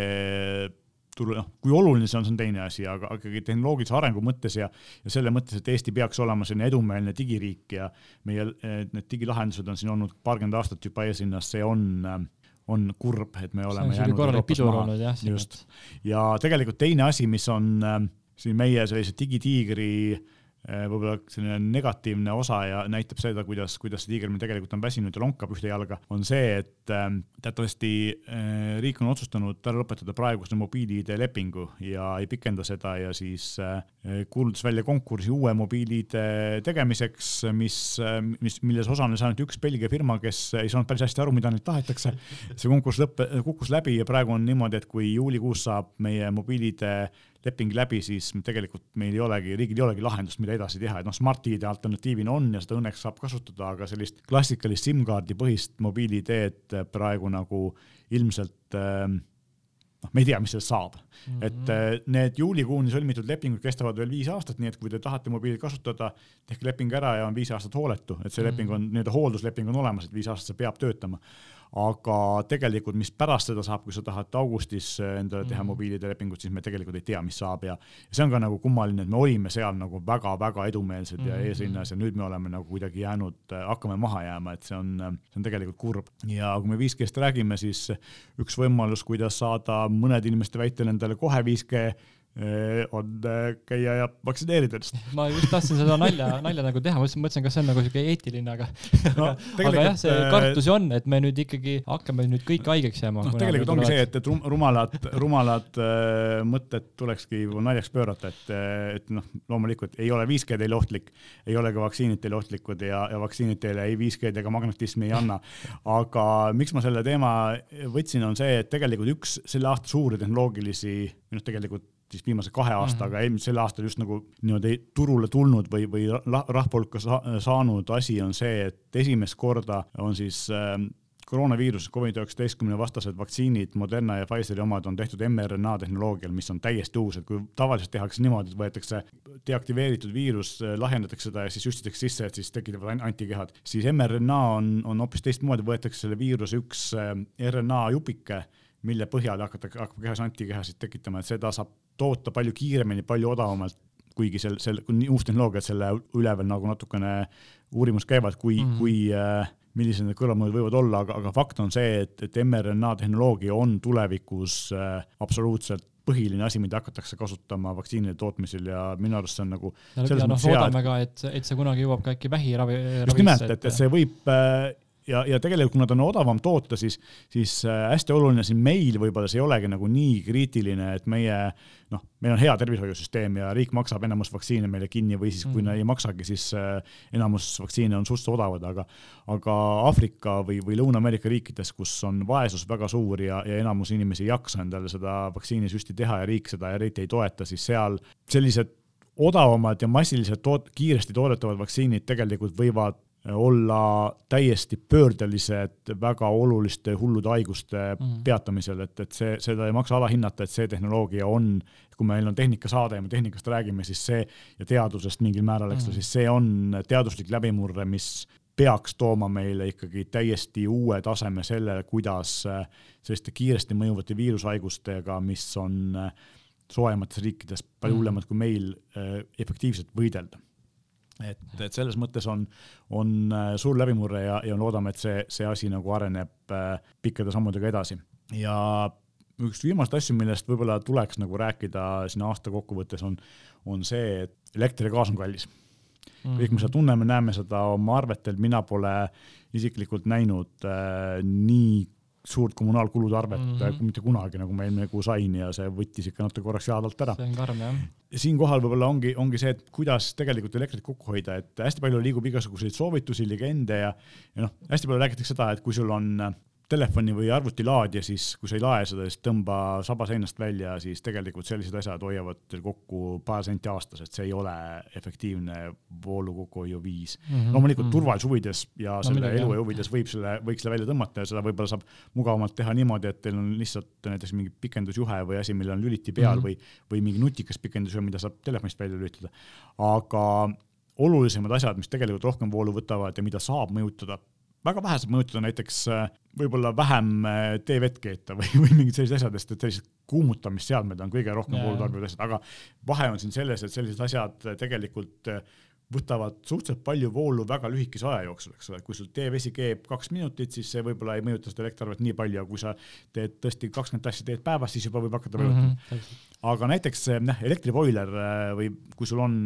turu, noh, kui oluline see on, see on teine asi, aga ikkagi tehnoloogilise arengu mõttes ja, ja selle mõttes, et Eesti peaks olema selline edumeelne digiriik ja meie need digilahendused on siin olnud paarkümmend aastat juba eesrinnas, see on on kurb, et me oleme jäänud Euroopas maha. just, ja tegelikult teine asi, mis on äh, siin meie sellise digitiigri Äh, võib-olla selline negatiivne osa ja näitab seda, kuidas, kuidas see tiiger meil tegelikult on väsinud ja lonkab ühte jalga, on see, et äh, teatavasti äh, riik on otsustanud ära lõpetada praeguse mobiil-ID lepingu ja ei pikenda seda ja siis kuulutas välja konkursi uue mobiil-ID tegemiseks, mis, mis, milles osales ainult üks Belgia firma, kes ei saanud päris hästi aru, mida neilt tahetakse. see konkurss lõppe, kukkus läbi ja praegu on niimoodi, et kui juulikuus saab meie mobiil-ID leping läbi, siis tegelikult meil ei olegi, riigil ei olegi lahendust, mida edasi teha, et noh, Smart-ID alternatiivina on ja seda õnneks saab kasutada, aga sellist klassikalist SIM-kaardi põhist mobiil-ID-d praegu nagu ilmselt ähm, noh, me ei tea, mis sellest saab mm. -hmm. et äh, need juulikuuni sõlmitud lepingud kestavad veel viis aastat, nii et kui te tahate mobiili kasutada, tehke leping ära ja on viis aastat hooletu, et see mm -hmm. leping on, nii-öelda hooldusleping on olemas, et viis aastat see peab töötama aga tegelikult, mis pärast seda saab, kui sa tahad augustis endale teha mm. mobiilide lepingut, siis me tegelikult ei tea, mis saab ja see on ka nagu kummaline, et me olime seal nagu väga-väga edumeelsed mm ja mhm. eesrinnas ja nüüd me oleme nagu kuidagi jäänud, hakkame maha jääma, et see on, see on tegelikult kurb. ja kui me 5G-st räägime, siis üks võimalus, kuidas saada mõnede inimeste väitel endale kohe 5G on käia ja vaktsineerida ennast. ma just tahtsin seda nalja, nalja nagu teha, mõtlesin, mõtlesin, kas see on nagu siuke eetiline, aga no,, aga jah, see kartus ju on, et me nüüd ikkagi hakkame nüüd kõik haigeks jääma. noh, tegelikult ongi see, et, et rumalad, rumalad äh, mõtted tulekski naljaks pöörata, et, et noh, loomulikult ei ole 5G teile ohtlik, ei ole ka vaktsiinid teile ohtlikud ja, ja vaktsiinid teile ei 5G-d ega magnetismi ei anna. aga miks ma selle teema võtsin, on see, et tegelikult üks selle aasta suuri tehnoloogilisi, noh, tegelikult siis viimase kahe aastaga mm -hmm. eelmisel aastal just nagu niimoodi turule tulnud või, või rahva hulka sa, saanud asi on see, et esimest korda on siis äh, koroonaviirus, Covid-19 vastased vaktsiinid, Moderna ja Pfizeri omad on tehtud mRNA tehnoloogial, mis on täiesti uus, et kui tavaliselt tehakse niimoodi, et võetakse deaktiveeritud viirus, lahjendatakse seda ja siis süstitakse sisse, et siis tekitavad antikehad, siis mRNA on, on hoopis teistmoodi, võetakse selle viiruse üks äh, RNA jupike mille põhjal hakatakse, hakkab kehas antikehasid tekitama, et seda saab toota palju kiiremini, palju odavamalt, kuigi sel, sel, uus tehnoloogia, et selle üle veel nagu natukene uurimus käivad, kui mm, -hmm. kui äh, millised need kõrvalmõjud võivad olla, aga, aga fakt on see, et, et mRNA tehnoloogia on tulevikus äh, absoluutselt põhiline asi, mida hakatakse kasutama vaktsiinide tootmisel ja minu arust see on nagu. ja noh, loodame ka, et, et see kunagi jõuab ka äkki vähiravi. just nimelt, et, et see võib äh, ja, ja tegelikult, kuna ta on odavam toota, siis, siis äh, hästi oluline siin meil võib-olla see ei olegi nagu nii kriitiline, et meie noh, meil on hea tervishoiusüsteem ja riik maksab enamus vaktsiine meile kinni või siis, kui mm. ei maksagi, siis äh, enamus vaktsiine on suhteliselt odavad, aga aga Aafrika või, või Lõuna-Ameerika riikides, kus on vaesus väga suur ja, ja enamus inimesi ei jaksa endale seda vaktsiinisüsti teha ja riik seda eriti ei toeta, siis seal sellised odavamad ja massiliselt toot-, kiiresti toodetavad vaktsiinid tegelikult võivad olla täiesti pöördelised väga oluliste hullude haiguste mm peatamisel, et, et see, seda ei maksa alahinnata, et see tehnoloogia on, kui meil on tehnikasaade ja me tehnikast räägime, siis see ja teadusest mingil määral, eks ole mm siis see on teaduslik läbimurre, mis peaks tooma meile ikkagi täiesti uue taseme sellele, kuidas selliste kiiresti mõjuvate viirushaigustega, mis on soojemates riikides palju mhm. hullemad kui meil, efektiivselt võidelda et, et selles mõttes on, on äh, suur läbimurre ja, ja loodame, et see, see asi nagu areneb äh, pikkade sammudega edasi. ja üks viimaseid asju, millest võib-olla tuleks nagu rääkida siin aasta kokkuvõttes, on, on see, et elekter ja gaas on kallis mm. kõik me seda tunneme, näeme seda oma arvetel, mina pole isiklikult näinud äh, nii suurt kommunaalkulude arvet mm -hmm. mitte kunagi, nagu ma eelmine kuu sain ja see võttis ikka natuke korraks jalad alt ära. see on karm jah. siinkohal võib-olla ongi, ongi see, et kuidas tegelikult elektrit kokku hoida, et hästi palju liigub igasuguseid soovitusi, legende ja, ja noh, hästi palju räägitakse seda, et kui sul on telefoni või arvuti laadija, siis kui sa ei lae seda, siis tõmba saba seinast välja, siis tegelikult sellised asjad hoiavad teil kokku paar senti aastas, et see ei ole efektiivne voolu kokkuhoiu viis mm. -hmm. loomulikult -hmm. turvalisuse huvides ja no, selle elu huvides võib selle, võiks selle välja tõmmata ja seda võib-olla saab mugavamalt teha niimoodi, et teil on lihtsalt näiteks mingi pikendusjuhe või asi, millel on lüliti peal mm -hmm. või, või mingi nutikas pikendusjuhe, mida saab telefonist välja lülitada. aga olulisemad asjad, mis tegelikult rohkem voolu võtavad ja mida saab mõjutada väga vähe saab mõjutada näiteks äh, võib-olla vähem äh, teevett keeta või, või mingid sellised asjad, sest et sellised kuumutamisseadmed on kõige rohkem voolu tarbivad asjad, aga vahe on siin selles, et sellised asjad äh, tegelikult võtavad suhteliselt palju voolu väga lühikese aja jooksul, eks ole, kui sul teevesi keeb kaks minutit, siis see võib-olla ei mõjuta seda elektriarvet nii palju, aga kui sa teed tõesti kakskümmend tassi teed päevas, siis juba võib hakata mõjutama mm. -hmm. aga näiteks noh, elektriboiler või kui sul on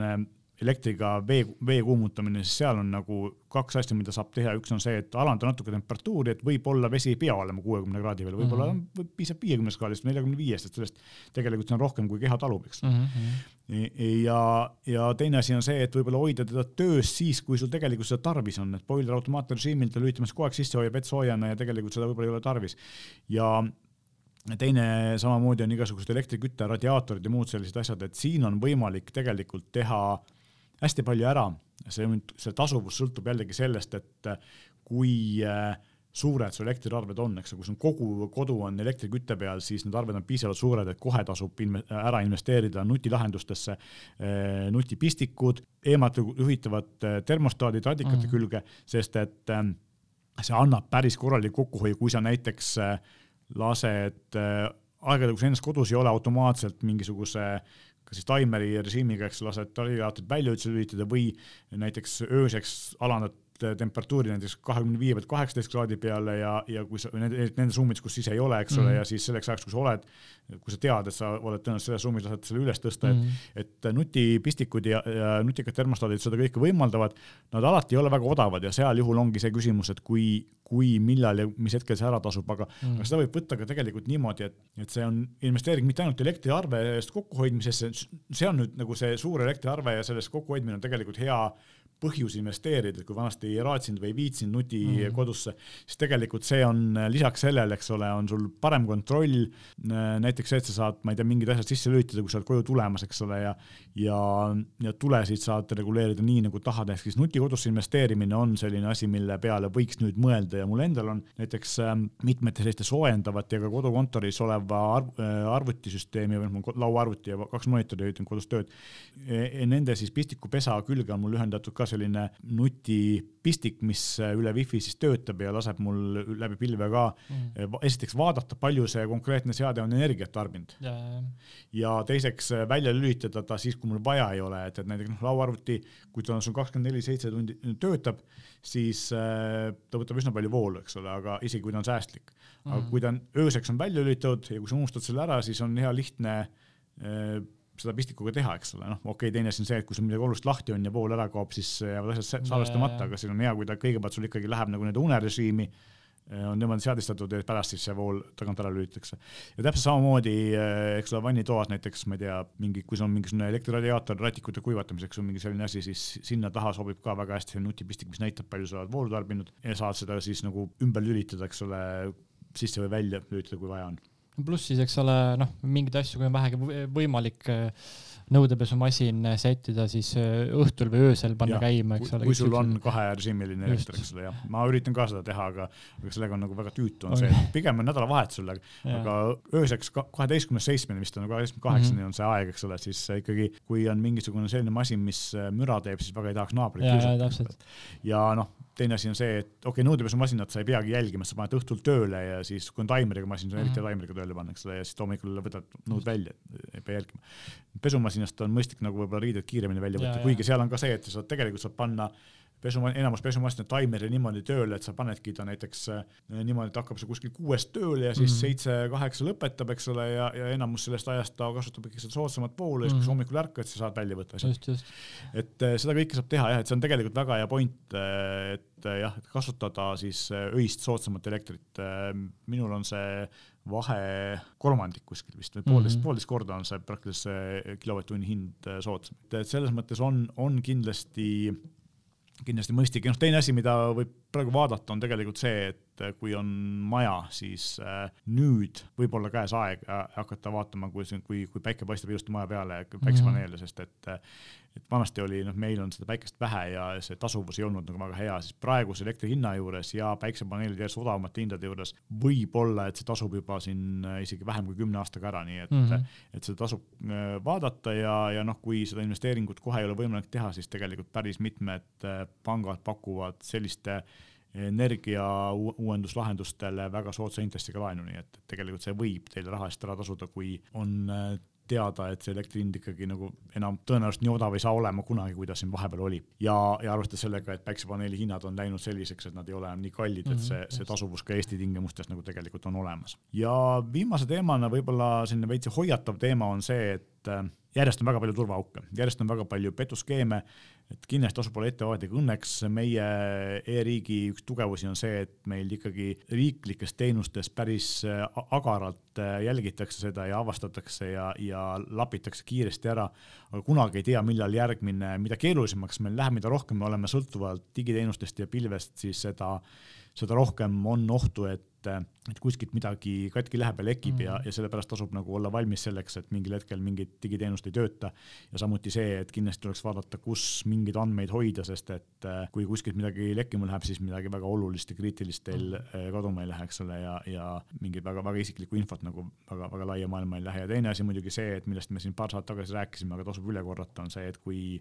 elektriga vee, vee kuumutamine, siis seal on nagu kaks asja, mida saab teha, üks on see, et alandada natuke temperatuuri, et võib-olla vesi ei pea olema kuuekümne kraadi peal, võib-olla mm -hmm. piisab viiekümnest kraadist, neljakümne viiest, et sellest tegelikult see on rohkem, kui keha talub, eks mm. -hmm. ja, ja teine asi on see, et võib-olla hoida teda töös siis, kui sul tegelikult seda tarvis on, et boiler automaatrežiimil ta lülitamas kogu aeg sisse hoiab vett soojana ja tegelikult seda võib-olla ei ole tarvis. ja teine samamoodi on igasugused elektriküte, radiaatorid ja muud sellised asjad, et siin on võimalik tegelikult teha äh, hästi palju ära, see, see tasuvus sõltub jällegi sellest, et kui äh, suured su elektriarved on, eks ju, kui sul kogu kodu on elektrikütte peal, siis need arved on piisavalt suured, et kohe tasub inve ära investeerida nutilahendustesse, äh, nutipistikud, eemalt juhitavad äh, termostaadid radikate mm. külge, sest et see annab päris korraliku kokkuhoiu, kui sa näiteks lased aegadel, kui sa ennast kodus ei ole, automaatselt mingisuguse äh, kas siis taimeri režiimiga, eks lased radiaatorid välja üldse lülitada või näiteks ööseks alandad temperatuuri näiteks kahekümne viie pealt kaheksateist kraadi peale ja, ja kui sa nendes, nendes ruumides, kus ise ei ole, eks ole mm, -hmm. ja siis selleks ajaks, kui sa oled, kui sa tead, et sa oled tõenäoliselt selles ruumis, lased selle üles tõsta mm, -hmm. et, et nutipistikud ja, ja nutikad termostaadid seda kõike võimaldavad. Nad alati ei ole väga odavad ja seal juhul ongi see küsimus, et kui, kui, millal ja mis hetkel see ära tasub, aga mm, aga seda võib võtta ka tegelikult niimoodi, et, et see on investeering mitte ainult elektriarve eest kokkuhoidmisesse, see on nüüd nagu see suur elektriarve ja sellest kokkuhoidmine on tegelikult hea põhjus investeerida, kui vanasti ei raatsinud või ei viitsinud nuti mm -hmm. kodusse, siis tegelikult see on lisaks sellele, eks ole, on sul parem kontroll. näiteks see, et sa saad, ma ei tea, mingid asjad sisse lülitada, kui sa oled koju tulemas, eks ole, ja ja, ja tulesid saad reguleerida nii, nagu tahad, ehk siis nutikodusse investeerimine on selline asi, mille peale võiks nüüd mõelda ja mul endal on näiteks ähm, mitmete selliste soojendavate ja ka kodukontoris oleva arv, äh, arvutisüsteemi või noh, lauaarvuti ja kaks monitori teen kodus tööd e. Nende siis pistikupesa külge on mul ühendatud ka selline nutipistik, mis üle wifi siis töötab ja laseb mul läbi pilve ka mm. esiteks vaadata, palju see konkreetne seade on energiat tarbinud ja, ja. teiseks välja lülitada ta siis, kui mul vaja ei ole, et, et näiteks noh, lauaarvuti, kui ta on sul kakskümmend neli seitse tundi töötab, siis äh, ta võtab üsna palju voolu, eks ole, aga isegi kui ta on säästlik. aga mm. kui ta on ööseks on välja lülitatud ja kui sa unustad selle ära, siis on hea lihtne äh, seda pistikuga teha, eks ole, noh, okei okay,, teine asi on see, et kui sul midagi olulist lahti on ja vool ära kaob, siis jäävad asjad salvestamata, aga siin on hea, kui ta kõigepealt sul ikkagi läheb nagu nii-öelda unerežiimi, eh, on niimoodi seadistatud ja pärast siis see vool tagant ära lülitatakse. ja täpselt samamoodi, eh, eks ole, vannitoas näiteks, ma ei tea, mingi, kui sul on mingisugune elektriradiaator ratikute kuivatamiseks või mingi selline asi, siis sinna taha sobib ka väga hästi see nutipistik, mis näitab, palju sa oled voolu tarbinud ja saad seda siis nagu ümber lülitada, eks ole, sisse või välja lülitada, kui vaja on pluss siis, eks ole, noh, mingeid asju, kui on vähegi võimalik äh, nõudepesumasin sättida, siis äh, õhtul või öösel panna ja, käima, eks ole. kui sul on kaherežiimiline elekter, eks ole, jah. ma üritan ka seda teha, aga, aga sellega on nagu väga tüütu on okay. see, et pigem on nädalavahetusel, aga ööseks kaheteistkümnest seitsmeni vist on, kaheteistkümne kaheksani -hmm. on see aeg, eks ole, siis ikkagi, kui on mingisugune selline masin, mis äh, müra teeb, siis väga ei tahaks naabrit kiusata. ja noh, teine asi on see, et okei okay,, nõudepesumasinat sa ei peagi jälgima, sa paned õhtul tööle ja siis, kui on taimeriga masin, sa eriti mm -hmm. taimeriga tööle panna, eks ole, ja siis hommikul võtad nõud välja, ei pea jälgima. pesumasinast on mõistlik nagu võib-olla riided kiiremini välja võtta, kuigi seal on ka see, et sa tegelikult saad panna pesu, enamus pesumasinad taimeri niimoodi tööle, et sa panedki ta näiteks äh, niimoodi, et hakkab see kuskil kuuest tööle ja siis mhm. seitse-kaheksa mm -hmm. lõpetab, eks ole, ja, ja enamus sellest ajast ta kasutab ikkagi seda soodsamat voolu ja siis, kui sa mhm. hommikul ärkad, siis saad välja võtta. et äh, seda kõike saab teha jah, et see on tegelikult väga hea point, äh, et jah, et kasutada siis öist soodsamat elektrit. minul on see vahe kolmandik kuskil vist või poolteist mm -hmm., poolteist korda on see praktiliselt see kilovatt-tunni hind soodsam. et selles mõttes on, on kindlasti kindlasti mõistlik. Ja noh, teine asi, mida võib praegu vaadata, on tegelikult see, et kui on maja, siis äh, nüüd võib olla käes aeg äh, hakata vaatama, kui, kui, kui päike paistab ilusti maja peale, päikesepaneele mm, -hmm. sest et et vanasti oli, noh, meil on seda päikest vähe ja see tasuvus ei olnud nagu väga hea, siis praeguse elektri hinna juures ja päiksepaneelide järjest odavamate hindade juures võib-olla, et see tasub juba siin äh, isegi vähem kui kümne aastaga ära, nii et mm, -hmm. et seda tasub äh, vaadata ja, ja noh, kui seda investeeringut kohe ei ole võimalik teha, siis tegelikult päris mitmed äh, pangad pakuvad selliste energia uuenduslahendustele väga soodsa intressiga laenu, nii et tegelikult see võib teile raha eest ära tasuda, kui on teada, et see elektri hind ikkagi nagu enam tõenäoliselt nii odav ei saa olema kunagi, kui ta siin vahepeal oli. ja, ja arvestades sellega, et päiksepaneeli hinnad on läinud selliseks, et nad ei ole enam nii kallid mm, -hmm. et see, mhm, see tasuvus ka Eesti tingimustes nagu tegelikult on olemas. ja viimase teemana võib-olla selline veits hoiatav teema on see, et järjest on väga palju turvaauke, järjest on väga palju petuskeeme, et kindlasti tasub olla ettevaatlik, õnneks meie e-riigi üks tugevusi on see, et meil ikkagi riiklikes teenustes päris äh, agaralt äh, jälgitakse seda ja avastatakse ja, ja lapitakse kiiresti ära, aga kunagi ei tea, millal järgmine, mida keerulisemaks meil läheb, mida rohkem me oleme sõltuvalt digiteenustest ja pilvest, siis seda seda rohkem on ohtu, et, et kuskilt midagi katki läheb ja lekib mm. ja, ja sellepärast tasub nagu olla valmis selleks, et mingil hetkel mingit digiteenust ei tööta. ja samuti see, et kindlasti tuleks vaadata, kus mingeid andmeid hoida, sest et äh, kui kuskilt midagi lekkima läheb, siis midagi väga olulist ja kriitilist teil mm. kaduma ei lähe, eks ole, ja, ja mingit väga-väga isiklikku infot nagu väga-väga laia maailma ei lähe ja teine asi muidugi see, et millest me siin paar saadet tagasi rääkisime, aga tasub üle korrata, on see, et kui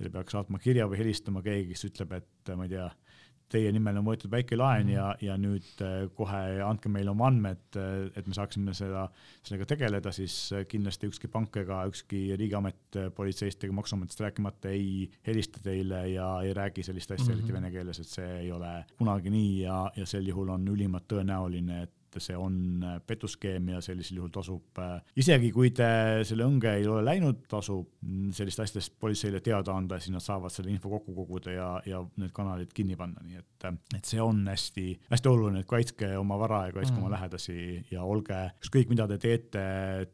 teile peaks saatma kirja või helistama keegi, kes ütleb, et ma ei tea, teie nimel on võetud väike laen mm ja, ja nüüd äh, kohe andke meile oma andmed, äh, et me saaksime seda, sellega tegeleda, siis äh, kindlasti ükski pank ega ükski riigiamet politseist ega maksuametist rääkimata ei helista teile ja ei räägi sellist asja mm -hmm. eriti vene keeles, et see ei ole kunagi nii ja, ja sel juhul on ülimalt tõenäoline, et et see on äh, petuskeem ja sellisel juhul tasub, äh, isegi kui te selle õnge ei ole läinud, tasub sellist asjadest politseile teada anda, siis nad saavad selle info kokku koguda ja, ja need kanalid kinni panna, nii et, äh, et see on hästi, hästi oluline, et kaitske oma vara ja kaitske mm. oma lähedasi ja olge ükskõik, mida te teete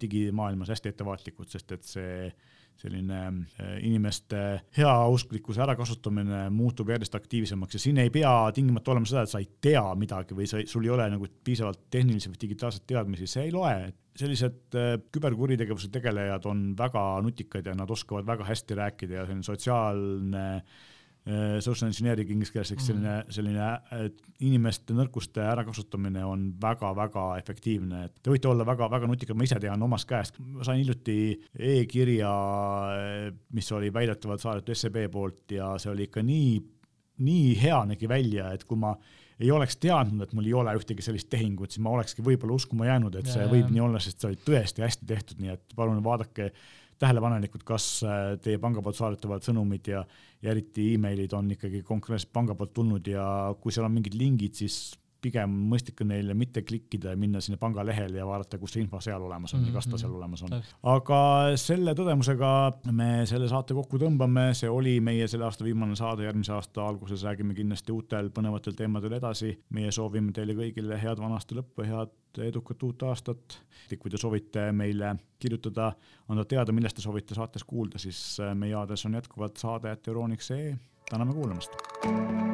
digimaailmas hästi ettevaatlikud, sest et see selline äh, inimeste heausklikkuse ärakasutamine muutub järjest aktiivsemaks ja siin ei pea tingimata olema seda, et sa ei tea midagi või sa, sul ei ole nagu piisavalt tehnilisi või digitaalseid teadmisi, see ei loe. sellised äh, küberkuritegevuse tegelejad on väga nutikad ja nad oskavad väga hästi rääkida ja selline sotsiaalne Äh, social engineering inglise keeles, eks selline, mhm. selline inimeste nõrkuste ärakasutamine on väga-väga efektiivne, et te võite olla väga-väga nutikad, ma ise tean omast käest, ma sain hiljuti e-kirja, mis oli väidetavalt saadetud SEB poolt ja see oli ikka nii, nii hea nägi välja, et kui ma ei oleks teadnud, et mul ei ole ühtegi sellist tehingut, siis ma olekski võib-olla uskuma jäänud, et see ja, võib nii olla, sest see oli tõesti hästi tehtud, nii et palun vaadake tähelepanelikud, kas äh, teie panga poolt saadetavad sõnumid ja, ja eriti emailid on ikkagi konkreetselt panga poolt tulnud ja kui seal on mingid lingid, siis pigem mõistlik on neile mitte klikkida ja minna sinna pangalehele ja vaadata, kus see info seal olemas on mm -hmm. ja kas ta seal mhm. olemas on. aga selle tõdemusega me selle saate kokku tõmbame, see oli meie selle aasta viimane saade, järgmise aasta alguses räägime kindlasti uutel põnevatel teemadel edasi. meie soovime teile kõigile head vana aasta lõppu, head edukat uut aastat. kui te soovite meile kirjutada, anda teada, millest te soovite saates kuulda, siis meie aadress on jätkuvalt saade.euroniks.ee. täname kuulamast